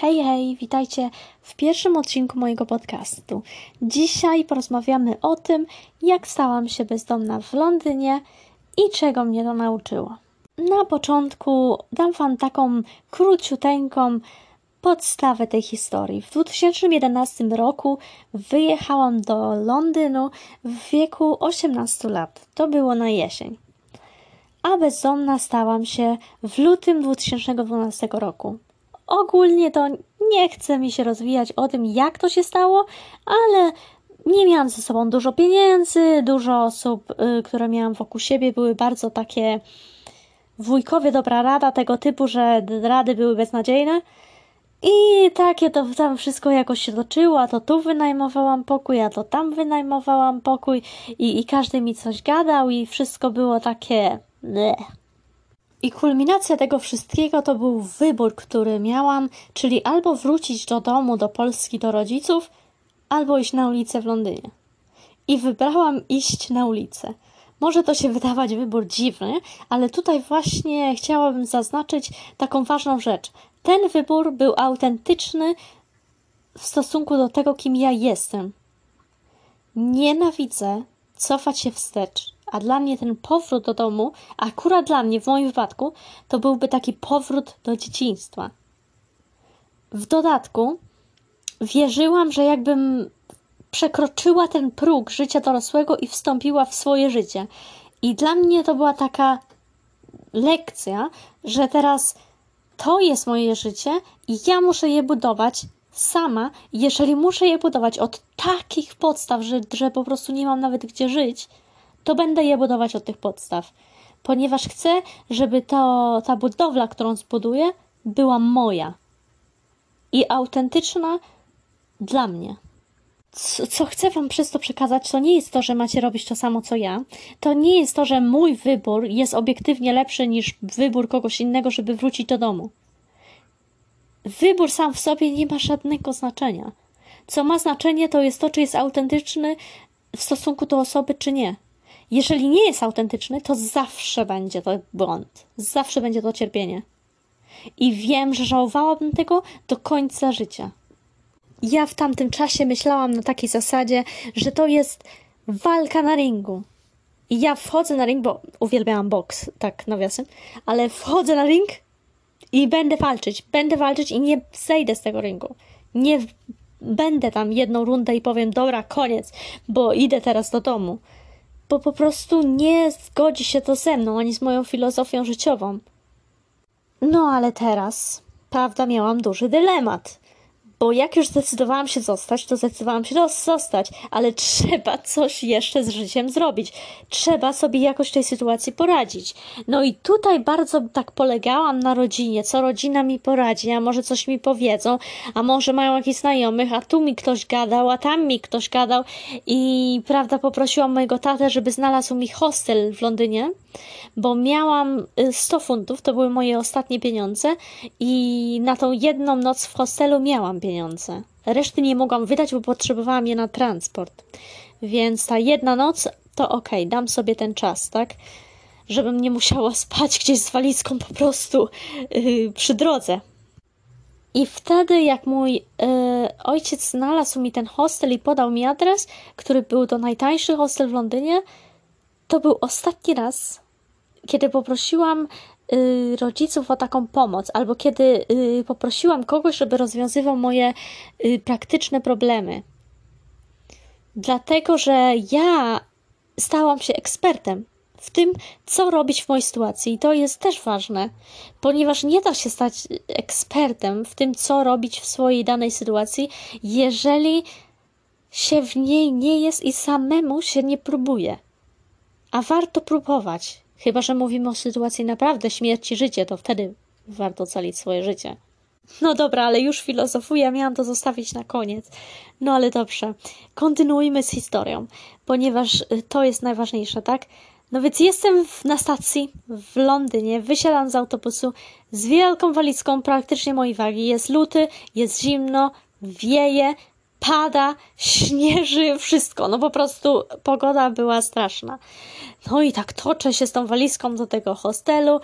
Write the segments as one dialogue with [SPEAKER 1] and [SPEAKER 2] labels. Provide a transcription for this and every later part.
[SPEAKER 1] Hej, hej, witajcie w pierwszym odcinku mojego podcastu. Dzisiaj porozmawiamy o tym, jak stałam się bezdomna w Londynie i czego mnie to nauczyło. Na początku dam Wam taką króciuteńką podstawę tej historii. W 2011 roku wyjechałam do Londynu w wieku 18 lat. To było na jesień. A bezdomna stałam się w lutym 2012 roku. Ogólnie to nie chce mi się rozwijać o tym, jak to się stało, ale nie miałam ze sobą dużo pieniędzy, dużo osób, y, które miałam wokół siebie, były bardzo takie wujkowie dobra rada tego typu, że rady były beznadziejne. I takie to tam wszystko jakoś się toczyło, a to tu wynajmowałam pokój, a to tam wynajmowałam pokój i, i każdy mi coś gadał i wszystko było takie... Bleh. I kulminacja tego wszystkiego to był wybór, który miałam, czyli albo wrócić do domu, do Polski, do rodziców, albo iść na ulicę w Londynie. I wybrałam iść na ulicę. Może to się wydawać wybór dziwny, ale tutaj właśnie chciałabym zaznaczyć taką ważną rzecz. Ten wybór był autentyczny w stosunku do tego, kim ja jestem. Nienawidzę cofać się wstecz a dla mnie ten powrót do domu, akurat dla mnie w moim wypadku, to byłby taki powrót do dzieciństwa. W dodatku wierzyłam, że jakbym przekroczyła ten próg życia dorosłego i wstąpiła w swoje życie. I dla mnie to była taka lekcja, że teraz to jest moje życie i ja muszę je budować sama. Jeżeli muszę je budować od takich podstaw, że, że po prostu nie mam nawet gdzie żyć, to będę je budować od tych podstaw, ponieważ chcę, żeby to, ta budowla, którą zbuduję, była moja i autentyczna dla mnie. Co, co, chcę Wam przez to przekazać, to nie jest to, że macie robić to samo co ja. To nie jest to, że mój wybór jest obiektywnie lepszy niż wybór kogoś innego, żeby wrócić do domu. Wybór sam w sobie nie ma żadnego znaczenia. Co ma znaczenie, to jest to, czy jest autentyczny w stosunku do osoby, czy nie. Jeżeli nie jest autentyczny, to zawsze będzie to błąd, zawsze będzie to cierpienie. I wiem, że żałowałabym tego do końca życia. Ja w tamtym czasie myślałam na takiej zasadzie, że to jest walka na ringu. I ja wchodzę na ring, bo uwielbiałam boks, tak nawiasem, ale wchodzę na ring i będę walczyć. Będę walczyć i nie zejdę z tego ringu. Nie będę tam jedną rundę i powiem, dobra, koniec, bo idę teraz do domu bo po prostu nie zgodzi się to ze mną ani z moją filozofią życiową. No ale teraz, prawda, miałam duży dylemat bo jak już zdecydowałam się zostać, to zdecydowałam się zostać, ale trzeba coś jeszcze z życiem zrobić. Trzeba sobie jakoś tej sytuacji poradzić. No i tutaj bardzo tak polegałam na rodzinie, co rodzina mi poradzi, a może coś mi powiedzą, a może mają jakichś znajomych, a tu mi ktoś gadał, a tam mi ktoś gadał i prawda, poprosiłam mojego tatę, żeby znalazł mi hostel w Londynie, bo miałam 100 y, funtów, to były moje ostatnie pieniądze i na tą jedną noc w hostelu miałam pieniądze. Reszty nie mogłam wydać, bo potrzebowałam je na transport. Więc ta jedna noc to ok, dam sobie ten czas, tak? Żebym nie musiała spać gdzieś z walizką po prostu yy, przy drodze. I wtedy, jak mój yy, ojciec znalazł mi ten hostel i podał mi adres, który był to najtańszy hostel w Londynie, to był ostatni raz, kiedy poprosiłam y, rodziców o taką pomoc, albo kiedy y, poprosiłam kogoś, żeby rozwiązywał moje y, praktyczne problemy. Dlatego, że ja stałam się ekspertem w tym, co robić w mojej sytuacji. I to jest też ważne, ponieważ nie da się stać ekspertem w tym, co robić w swojej danej sytuacji, jeżeli się w niej nie jest i samemu się nie próbuje. A warto próbować. Chyba, że mówimy o sytuacji naprawdę śmierci, życie, to wtedy warto ocalić swoje życie. No dobra, ale już filozofuję, miałam to zostawić na koniec. No ale dobrze, kontynuujmy z historią, ponieważ y, to jest najważniejsze, tak? No więc jestem na stacji w Londynie, wysiadam z autobusu z wielką walizką praktycznie mojej wagi. Jest luty, jest zimno, wieje, pada, śnieży, wszystko. No po prostu pogoda była straszna. No i tak toczę się z tą walizką do tego hostelu.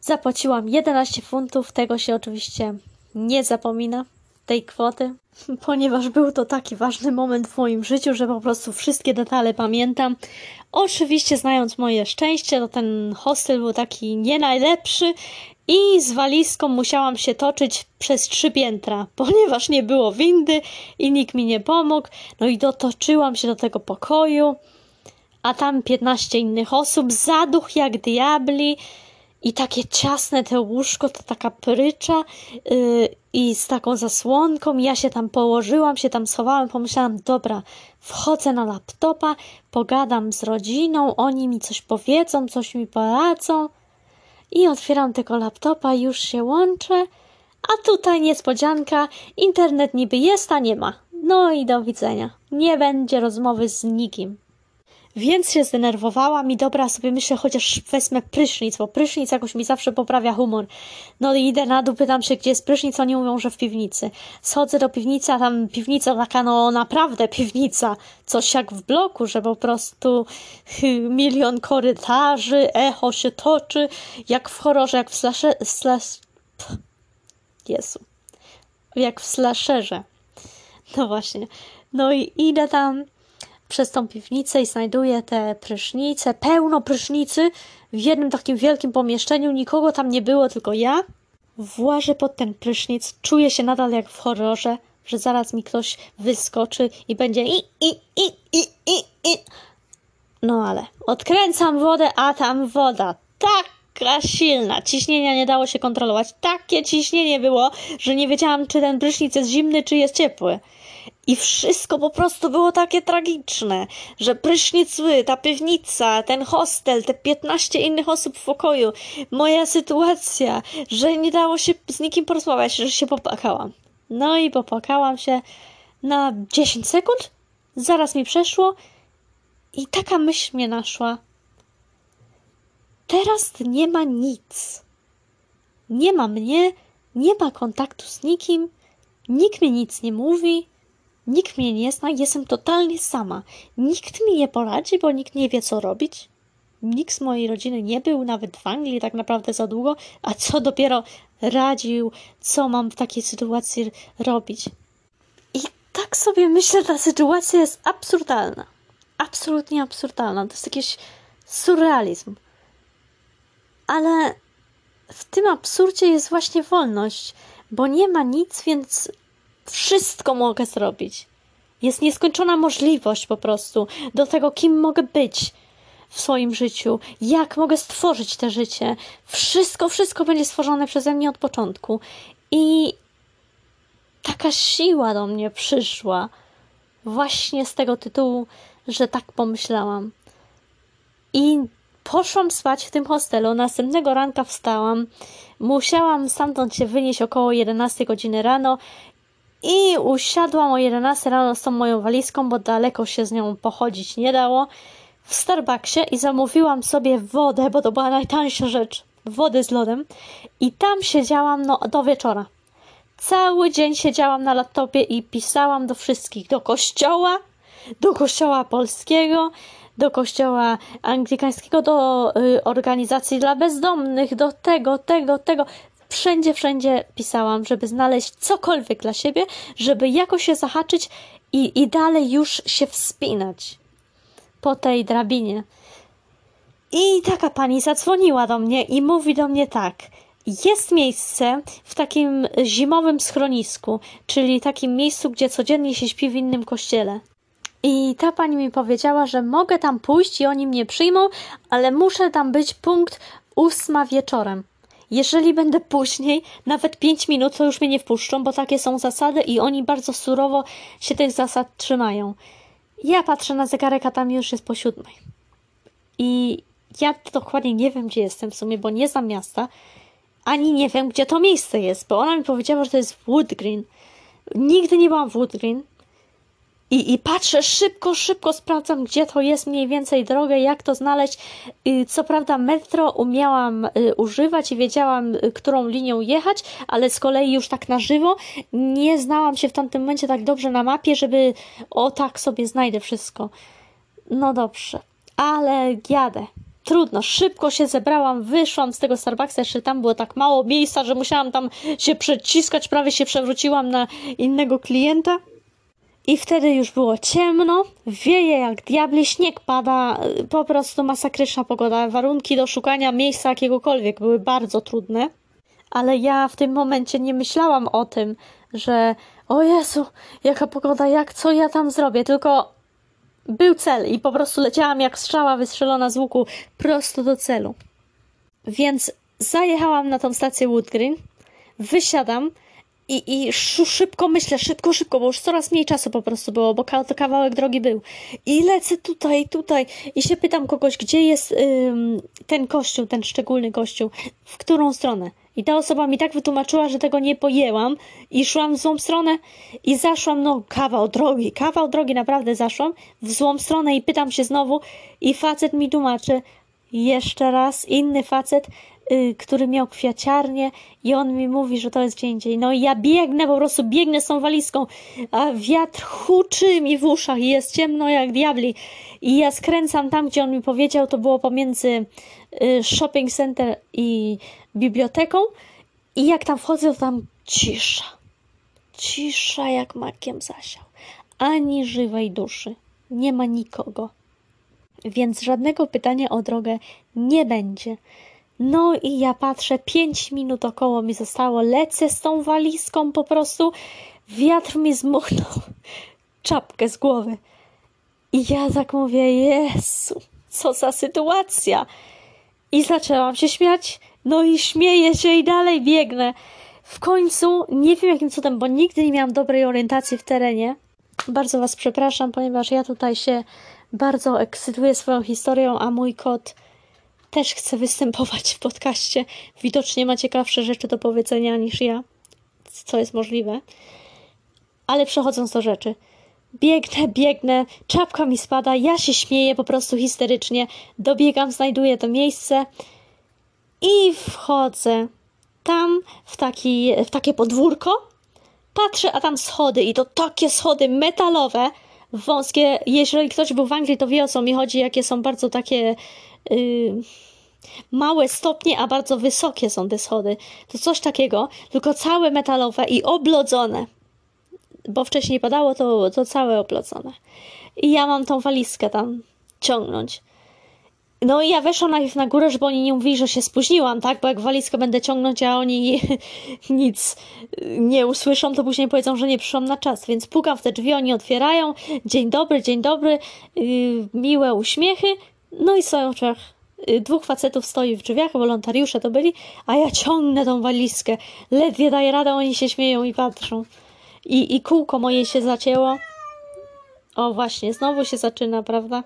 [SPEAKER 1] Zapłaciłam 11 funtów, tego się oczywiście nie zapomina tej kwoty, ponieważ był to taki ważny moment w moim życiu, że po prostu wszystkie detale pamiętam. Oczywiście, znając moje szczęście, to ten hostel był taki nie najlepszy i z walizką musiałam się toczyć przez trzy piętra, ponieważ nie było windy i nikt mi nie pomógł. No i dotoczyłam się do tego pokoju, a tam 15 innych osób, zaduch jak diabli i takie ciasne te łóżko, to taka prycza yy, i z taką zasłonką. Ja się tam położyłam, się tam schowałam, pomyślałam, dobra, wchodzę na laptopa, pogadam z rodziną, oni mi coś powiedzą, coś mi poradzą. I otwieram tego laptopa, już się łączę, a tutaj niespodzianka, internet niby jest, a nie ma. No i do widzenia. Nie będzie rozmowy z nikim. Więc się zdenerwowałam i dobra, sobie myślę, chociaż wezmę prysznic, bo prysznic jakoś mi zawsze poprawia humor. No i idę na dół, pytam się, gdzie jest prysznic, oni mówią, że w piwnicy. Schodzę do piwnicy, a tam piwnica taka, no naprawdę piwnica. Coś jak w bloku, że po prostu milion korytarzy, echo się toczy, jak w horrorze, jak w slashe... Slash... Jezu. Jak w slasherze. No właśnie. No i idę tam przez tą piwnicę i znajduję te prysznice, pełno prysznicy w jednym takim wielkim pomieszczeniu. Nikogo tam nie było, tylko ja. Włażę pod ten prysznic, czuję się nadal jak w horrorze, że zaraz mi ktoś wyskoczy i będzie i, i, i, i, i, i. No ale odkręcam wodę, a tam woda taka silna. Ciśnienia nie dało się kontrolować. Takie ciśnienie było, że nie wiedziałam, czy ten prysznic jest zimny, czy jest ciepły. I wszystko po prostu było takie tragiczne, że prysznic zły, ta piwnica, ten hostel, te 15 innych osób w pokoju, moja sytuacja, że nie dało się z nikim porozmawiać, że się popłakałam. No i popłakałam się na 10 sekund, zaraz mi przeszło i taka myśl mnie naszła. Teraz nie ma nic. Nie ma mnie, nie ma kontaktu z nikim, nikt mi nic nie mówi, Nikt mnie nie zna, jestem totalnie sama. Nikt mi nie poradzi, bo nikt nie wie, co robić. Nikt z mojej rodziny nie był nawet w Anglii tak naprawdę za długo, a co dopiero radził, co mam w takiej sytuacji robić. I tak sobie myślę, ta sytuacja jest absurdalna. Absolutnie absurdalna. To jest jakiś surrealizm. Ale w tym absurdzie jest właśnie wolność, bo nie ma nic, więc wszystko mogę zrobić. Jest nieskończona możliwość po prostu do tego, kim mogę być w swoim życiu, jak mogę stworzyć to życie. Wszystko, wszystko będzie stworzone przeze mnie od początku. I taka siła do mnie przyszła właśnie z tego tytułu, że tak pomyślałam. I poszłam spać w tym hostelu. Następnego ranka wstałam. Musiałam stamtąd się wynieść około 11 godziny rano i usiadłam o 11 rano z tą moją walizką, bo daleko się z nią pochodzić nie dało, w Starbucksie i zamówiłam sobie wodę, bo to była najtańsza rzecz, wodę z lodem. I tam siedziałam no, do wieczora. Cały dzień siedziałam na laptopie i pisałam do wszystkich, do kościoła, do kościoła polskiego, do kościoła anglikańskiego, do y, organizacji dla bezdomnych, do tego, tego, tego wszędzie, wszędzie pisałam, żeby znaleźć cokolwiek dla siebie, żeby jakoś się zahaczyć i, i dalej już się wspinać po tej drabinie. I taka pani zadzwoniła do mnie i mówi do mnie tak. Jest miejsce w takim zimowym schronisku, czyli takim miejscu, gdzie codziennie się śpi w innym kościele. I ta pani mi powiedziała, że mogę tam pójść i oni mnie przyjmą, ale muszę tam być punkt ósma wieczorem. Jeżeli będę później, nawet 5 minut, to już mnie nie wpuszczą, bo takie są zasady i oni bardzo surowo się tych zasad trzymają. Ja patrzę na zegarek, a tam już jest po siódmej. I ja dokładnie nie wiem, gdzie jestem w sumie, bo nie znam miasta, ani nie wiem, gdzie to miejsce jest, bo ona mi powiedziała, że to jest Wood Green. Nigdy nie byłam w Wood Green. I, I patrzę szybko, szybko sprawdzam, gdzie to jest mniej więcej drogę, jak to znaleźć. Co prawda metro umiałam y, używać i wiedziałam, y, którą linią jechać, ale z kolei już tak na żywo nie znałam się w tamtym momencie tak dobrze na mapie, żeby o tak sobie znajdę wszystko. No dobrze, ale jadę. trudno, szybko się zebrałam, wyszłam z tego Starbucksa, jeszcze tam było tak mało miejsca, że musiałam tam się przeciskać, prawie się przewróciłam na innego klienta. I wtedy już było ciemno, wieje jak diabli, śnieg pada, po prostu masakryczna pogoda. Warunki do szukania miejsca jakiegokolwiek były bardzo trudne. Ale ja w tym momencie nie myślałam o tym, że o Jezu, jaka pogoda, jak co ja tam zrobię, tylko był cel i po prostu leciałam jak strzała wystrzelona z łuku prosto do celu. Więc zajechałam na tą stację Woodgreen, wysiadam i, i szybko myślę, szybko, szybko, bo już coraz mniej czasu po prostu było, bo to kawałek drogi był. I lecę tutaj, tutaj i się pytam kogoś, gdzie jest ym, ten kościół, ten szczególny kościół, w którą stronę. I ta osoba mi tak wytłumaczyła, że tego nie pojęłam i szłam w złą stronę i zaszłam, no kawał drogi, kawał drogi naprawdę zaszłam w złą stronę i pytam się znowu i facet mi tłumaczy jeszcze raz, inny facet, który miał kwiaciarnię i on mi mówi, że to jest gdzie indziej. No i ja biegnę, po prostu biegnę z tą walizką, a wiatr huczy mi w uszach i jest ciemno jak diabli. I ja skręcam tam, gdzie on mi powiedział, to było pomiędzy yy, shopping center i biblioteką i jak tam wchodzę, to tam cisza. Cisza jak makiem zasiał. Ani żywej duszy. Nie ma nikogo. Więc żadnego pytania o drogę nie będzie. No i ja patrzę, pięć minut około mi zostało, lecę z tą walizką po prostu. Wiatr mi zmuchnął czapkę z głowy. I ja tak mówię, Jezu, co za sytuacja. I zaczęłam się śmiać no i śmieję się i dalej biegnę. W końcu, nie wiem jakim cudem, bo nigdy nie miałam dobrej orientacji w terenie. Bardzo Was przepraszam, ponieważ ja tutaj się bardzo ekscytuję swoją historią, a mój kot też chce występować w podcaście. Widocznie ma ciekawsze rzeczy do powiedzenia niż ja, co jest możliwe. Ale przechodząc do rzeczy. Biegnę, biegnę, czapka mi spada, ja się śmieję po prostu histerycznie. Dobiegam, znajduję to miejsce i wchodzę tam w, taki, w takie podwórko. Patrzę, a tam schody i to takie schody metalowe, wąskie. Jeżeli ktoś był w Anglii, to wie o co mi chodzi, jakie są bardzo takie małe stopnie, a bardzo wysokie są te schody. To coś takiego, tylko całe metalowe i oblodzone. Bo wcześniej padało, to, to całe oblodzone. I ja mam tą walizkę tam ciągnąć. No i ja weszłam najpierw na górę, żeby oni nie mówili, że się spóźniłam, tak? Bo jak walizkę będę ciągnąć, a oni nic nie usłyszą, to później powiedzą, że nie przyszłam na czas. Więc pukam w te drzwi, oni otwierają. Dzień dobry, dzień dobry. Yy, miłe uśmiechy. No i stoją w drzwiach. Yy, dwóch facetów stoi w drzwiach, wolontariusze to byli, a ja ciągnę tą walizkę. Ledwie daję radę, oni się śmieją i patrzą. I, I kółko moje się zacięło. O właśnie, znowu się zaczyna, prawda?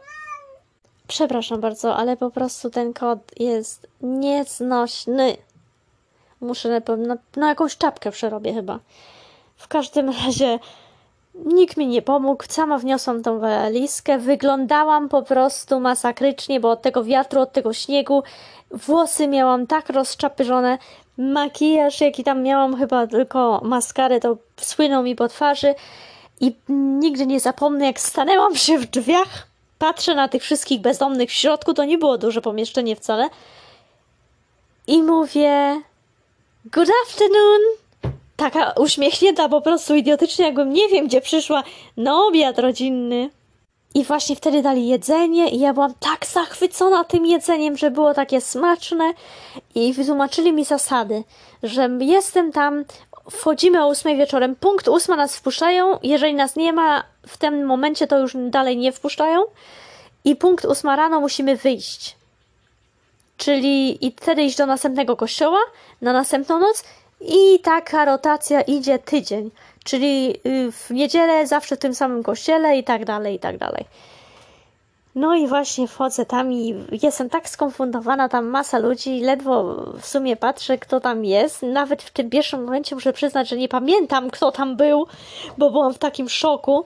[SPEAKER 1] Przepraszam bardzo, ale po prostu ten kod jest nieznośny. Muszę na pewno, no jakąś czapkę przerobię chyba. W każdym razie nikt mi nie pomógł, sama wniosłam tą walizkę, wyglądałam po prostu masakrycznie, bo od tego wiatru, od tego śniegu włosy miałam tak rozczapyżone, makijaż jaki tam miałam, chyba tylko maskarę, to słynął mi po twarzy. I nigdy nie zapomnę jak stanęłam się w drzwiach. Patrzę na tych wszystkich bezdomnych w środku, to nie było duże pomieszczenie wcale. I mówię: Good afternoon! Taka uśmiechnięta po prostu idiotycznie, jakbym nie wiem, gdzie przyszła na obiad rodzinny. I właśnie wtedy dali jedzenie, i ja byłam tak zachwycona tym jedzeniem, że było takie smaczne. I wytłumaczyli mi zasady, że jestem tam, wchodzimy o 8 wieczorem, punkt 8 nas wpuszczają, jeżeli nas nie ma w tym momencie, to już dalej nie wpuszczają. I punkt 8 rano musimy wyjść. Czyli i wtedy iść do następnego kościoła na następną noc i taka rotacja idzie tydzień. Czyli y, w niedzielę zawsze w tym samym kościele i tak dalej, i tak dalej. No i właśnie wchodzę tam i jestem tak skonfundowana, tam masa ludzi, ledwo w sumie patrzę, kto tam jest. Nawet w tym pierwszym momencie muszę przyznać, że nie pamiętam, kto tam był, bo byłam w takim szoku.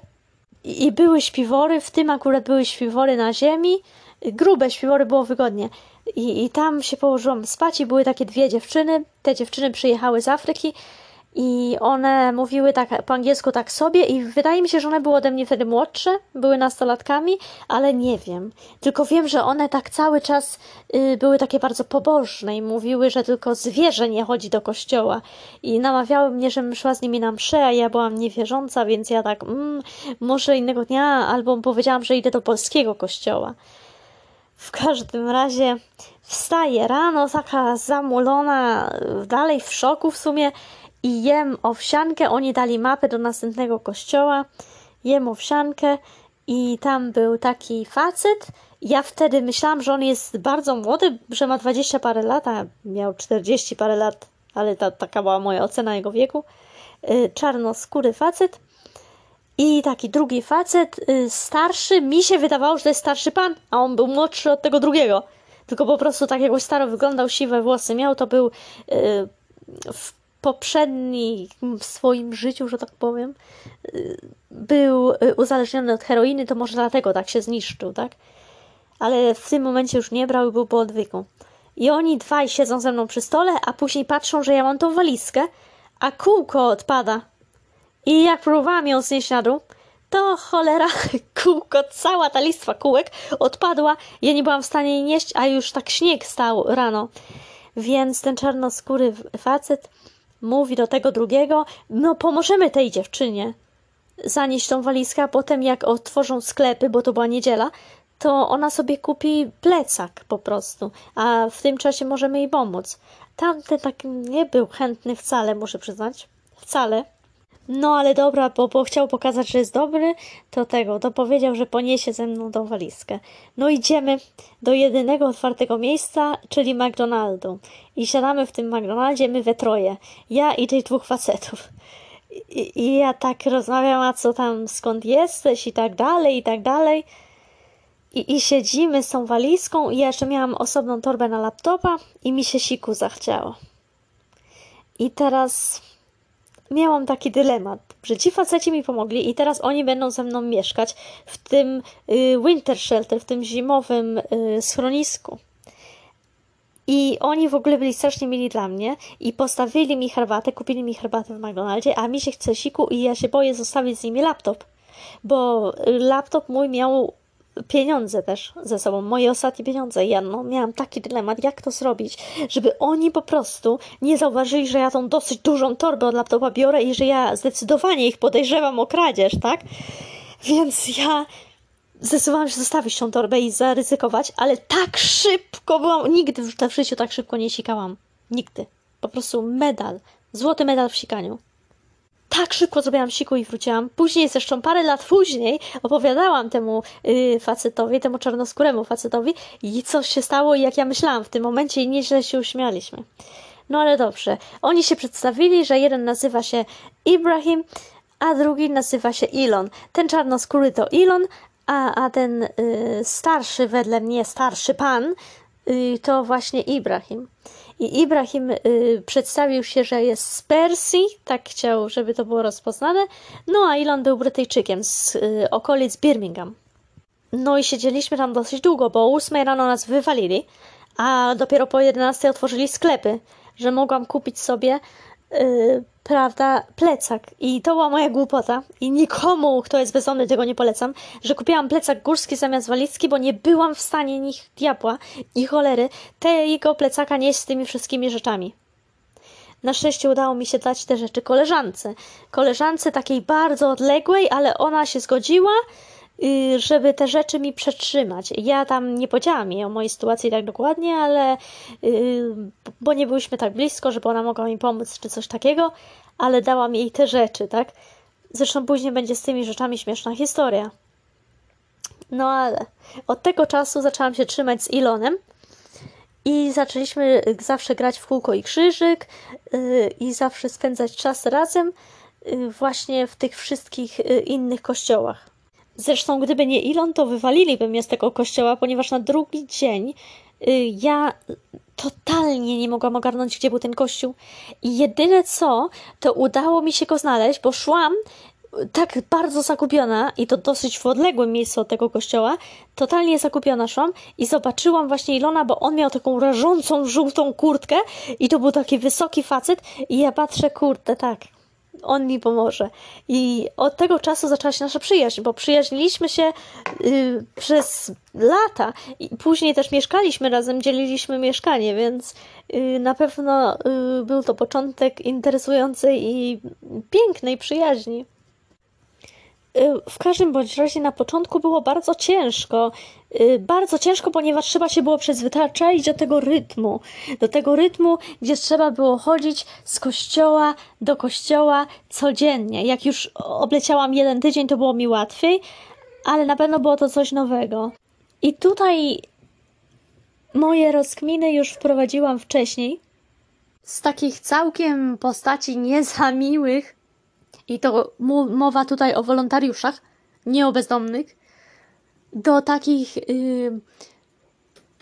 [SPEAKER 1] I, były śpiwory, w tym akurat były śpiwory na ziemi. Grube śpiwory było wygodnie. I, I tam się położyłam spać i były takie dwie dziewczyny. Te dziewczyny przyjechały z Afryki I one mówiły tak po angielsku tak sobie i wydaje mi się, że one były ode mnie wtedy młodsze, były nastolatkami, ale nie wiem. Tylko wiem, że one tak cały czas y, były takie bardzo pobożne i mówiły, że tylko zwierzę nie chodzi do kościoła. I namawiały mnie, żebym szła z nimi na mszę, a ja byłam niewierząca, więc ja tak, mm, może innego dnia, albo powiedziałam, że idę do polskiego kościoła. W każdym razie wstaję rano, taka zamulona, dalej w szoku w sumie i jem owsiankę. Oni dali mapę do następnego kościoła. Jem owsiankę i tam był taki facet. Ja wtedy myślałam, że on jest bardzo młody, że ma 20 parę lat, a miał 40 parę lat, ale ta, taka była moja ocena jego wieku. Y, czarnoskóry facet. I taki drugi facet, y, starszy, mi się wydawało, że to jest starszy pan, a on był młodszy od tego drugiego. Tylko po prostu tak jakoś staro wyglądał, siwe włosy miał, to był y, w poprzednim swoim życiu, że tak powiem, y, był uzależniony od heroiny, to może dlatego tak się zniszczył, tak? Ale w tym momencie już nie brał i był po odwyku. I oni dwaj siedzą ze mną przy stole, a później patrzą, że ja mam tą walizkę, a kółko odpada. I jak próbowałam ją znieść na dół, to cholera, kółko, cała ta listwa kółek odpadła. Ja nie byłam w stanie jej nieść, a już tak śnieg stał rano. Więc ten czarnoskóry facet mówi do tego drugiego, no pomożemy tej dziewczynie zanieść tą walizkę, a potem jak otworzą sklepy, bo to była niedziela, to ona sobie kupi plecak po prostu, a w tym czasie możemy jej pomóc. Tamten tak nie był chętny wcale, muszę przyznać. Wcale. No ale dobra, bo, bo chciał pokazać, że jest dobry, to tego, to powiedział, że poniesie ze mną tą walizkę. No idziemy do jedynego otwartego miejsca, czyli McDonaldu. I siadamy w tym McDonaldzie, my we troje. Ja i tych dwóch facetów. I, I ja tak rozmawiam, a co tam, skąd jesteś i tak dalej, i tak dalej. I, I siedzimy z tą walizką i ja jeszcze miałam osobną torbę na laptopa i mi się siku zachciało. I teraz miałam taki dylemat, że ci faceci mi pomogli i teraz oni będą ze mną mieszkać w tym y, winter shelter, w tym zimowym y, schronisku. I oni w ogóle byli strasznie mili dla mnie i postawili mi herbatę, kupili mi herbatę w McDonaldzie, a mi się chce siku i ja się boję zostawić z nimi laptop, bo laptop mój miał pieniądze też ze sobą, moje ostatnie pieniądze. Ja no, miałam taki dylemat, jak to zrobić, żeby oni po prostu nie zauważyli, że ja tą dosyć dużą torbę od laptopa biorę i że ja zdecydowanie ich podejrzewam o kradzież, tak? Więc ja zdecydowałam się zostawić tą torbę i zaryzykować, ale tak szybko byłam, nigdy w życiu tak szybko nie sikałam. Nigdy. Po prostu medal. Złoty medal w sikaniu tak szybko zrobiłam siku i wróciłam. Później, zresztą parę lat później, opowiadałam temu yy, facetowi, temu czarnoskóremu facetowi i co się stało i jak ja myślałam w tym momencie i nieźle się uśmialiśmy. No ale dobrze. Oni się przedstawili, że jeden nazywa się Ibrahim, a drugi nazywa się Elon. Ten czarnoskóry to Elon, a, a ten y, starszy wedle mnie, starszy pan, y, to właśnie Ibrahim. I Ibrahim y, przedstawił się, że jest z Persji, tak chciał, żeby to było rozpoznane. No a Elon był Brytyjczykiem z y, okolic Birmingham. No i siedzieliśmy tam dosyć długo, bo o 8 rano nas wywalili, a dopiero po 11 otworzyli sklepy, że mogłam kupić sobie yy, prawda, plecak. I to była moja głupota. I nikomu, kto jest bezdomny, tego nie polecam, że kupiłam plecak górski zamiast walizki, bo nie byłam w stanie nich diabła i cholery tego plecaka nieść z tymi wszystkimi rzeczami. Na szczęście udało mi się dać te rzeczy koleżance. Koleżance takiej bardzo odległej, ale ona się zgodziła, y, żeby te rzeczy mi przetrzymać. Ja tam nie powiedziałam jej o mojej sytuacji tak dokładnie, ale y, bo nie byliśmy tak blisko, żeby ona mogła mi pomóc czy coś takiego, ale dałam jej te rzeczy, tak? Zresztą później będzie z tymi rzeczami śmieszna historia. No ale od tego czasu zaczęłam się trzymać z Ilonem i zaczęliśmy zawsze grać w kółko i krzyżyk yy, i zawsze spędzać czas razem właśnie w tych wszystkich innych kościołach. Zresztą gdyby nie Ilon, to wywaliliby mnie z tego kościoła, ponieważ na drugi dzień y, ja totalnie nie mogłam ogarnąć, gdzie był ten kościół. I jedyne co, to udało mi się go znaleźć, bo szłam tak bardzo zagubiona i to dosyć w odległym miejscu od tego kościoła, totalnie zagubiona szłam i zobaczyłam właśnie Ilona, bo on miał taką rażącą, żółtą kurtkę i to był taki wysoki facet i ja patrzę, kurde, tak, on mi pomoże. I od tego czasu zaczęła się nasza przyjaźń, bo przyjaźniliśmy się y, przez lata i później też mieszkaliśmy razem, dzieliliśmy mieszkanie, więc y, na pewno y, był to początek interesującej i pięknej przyjaźni. Y, w każdym bądź razie na początku było bardzo ciężko. Y, Bardzo ciężko, ponieważ trzeba się było przyzwyczaić do tego rytmu. Do tego rytmu, gdzie trzeba było chodzić z kościoła do kościoła codziennie. Jak już obleciałam jeden tydzień, to było mi łatwiej, ale na pewno było to coś nowego. I tutaj moje rozkminy już wprowadziłam wcześniej. Z takich całkiem postaci nie za miłych, i to mowa tutaj o wolontariuszach, nie o bezdomnych, do takich y,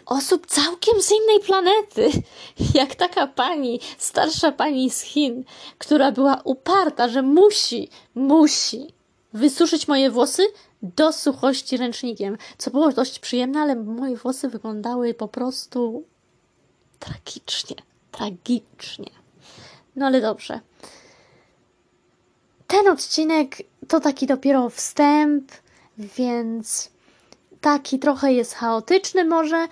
[SPEAKER 1] osób całkiem z innej planety, jak taka pani, starsza pani z Chin, która była uparta, że musi, musi wysuszyć moje włosy do suchości ręcznikiem, co było dość przyjemne, ale moje włosy wyglądały po prostu tragicznie, tragicznie. No ale dobrze. Ten odcinek to taki dopiero wstęp, więc taki trochę jest chaotyczny może,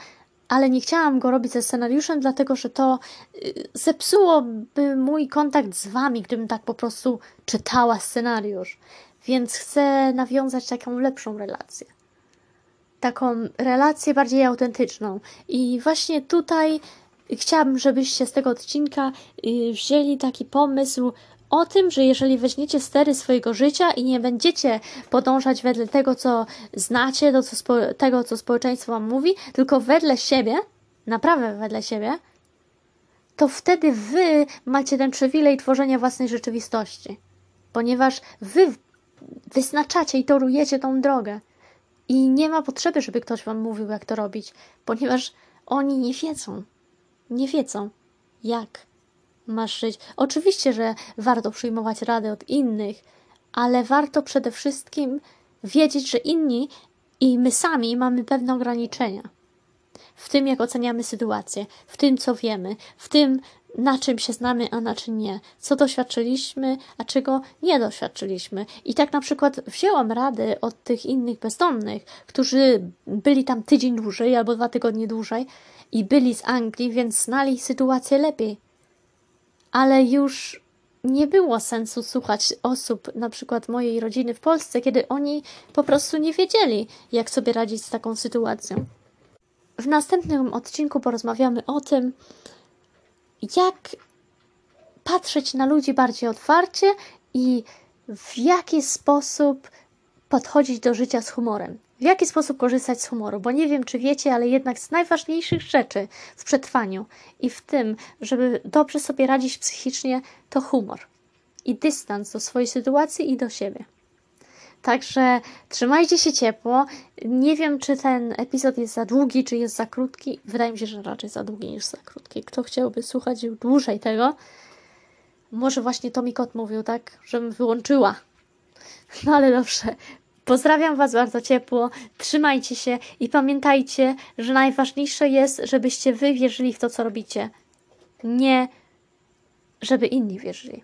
[SPEAKER 1] ale nie chciałam go robić ze scenariuszem, dlatego że to y, zepsułoby mój kontakt z wami, gdybym tak po prostu czytała scenariusz. Więc chcę nawiązać taką lepszą relację. Taką relację bardziej autentyczną. I właśnie tutaj chciałabym, żebyście z tego odcinka y, wzięli taki pomysł o tym, że jeżeli weźmiecie stery swojego życia i nie będziecie podążać wedle tego, co znacie, do co spo- tego, co społeczeństwo wam mówi, tylko wedle siebie, naprawdę wedle siebie, to wtedy wy macie ten przywilej tworzenia własnej rzeczywistości. Ponieważ wy wyznaczacie i torujecie tą drogę. I nie ma potrzeby, żeby ktoś wam mówił, jak to robić, ponieważ oni nie wiedzą. Nie wiedzą, jak masz żyć. Oczywiście, że warto przyjmować rady od innych, ale warto przede wszystkim wiedzieć, że inni i my sami mamy pewne ograniczenia. W tym, jak oceniamy sytuację, w tym, co wiemy, w tym, na czym się znamy, a na czym nie, co doświadczyliśmy, a czego nie doświadczyliśmy. I tak na przykład wzięłam rady od tych innych bezdomnych, którzy byli tam tydzień dłużej albo dwa tygodnie dłużej i byli z Anglii, więc znali sytuację lepiej ale już nie było sensu słuchać osób, na przykład mojej rodziny w Polsce, kiedy oni po prostu nie wiedzieli, jak sobie radzić z taką sytuacją. W następnym odcinku porozmawiamy o tym, jak patrzeć na ludzi bardziej otwarcie i w jaki sposób podchodzić do życia z humorem. W jaki sposób korzystać z humoru? Bo nie wiem, czy wiecie, ale jednak z najważniejszych rzeczy w przetrwaniu i w tym, żeby dobrze sobie radzić psychicznie, to humor i dystans do swojej sytuacji i do siebie. Także trzymajcie się ciepło. Nie wiem, czy ten epizod jest za długi, czy jest za krótki. Wydaje mi się, że raczej za długi niż za krótki. Kto chciałby słuchać dłużej tego, może właśnie to mi kot mówił, tak, żebym wyłączyła. No ale dobrze. Pozdrawiam Was bardzo ciepło, trzymajcie się i pamiętajcie, że najważniejsze jest, żebyście Wy wierzyli w to, co robicie. Nie, żeby inni wierzyli.